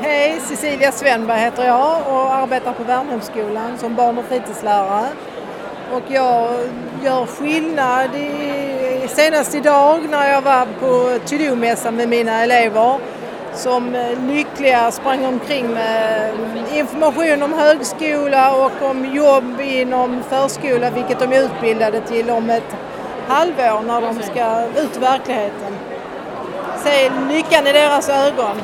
Hej, Cecilia Svenberg heter jag och arbetar på Värmhemsskolan som barn och fritidslärare. Och jag gör skillnad i, senast idag när jag var på to-do-mässan med mina elever som lyckliga sprang omkring med information om högskola och om jobb inom förskola vilket de är utbildade till om ett halvår när de ska ut i verkligheten. Se lyckan i deras ögon.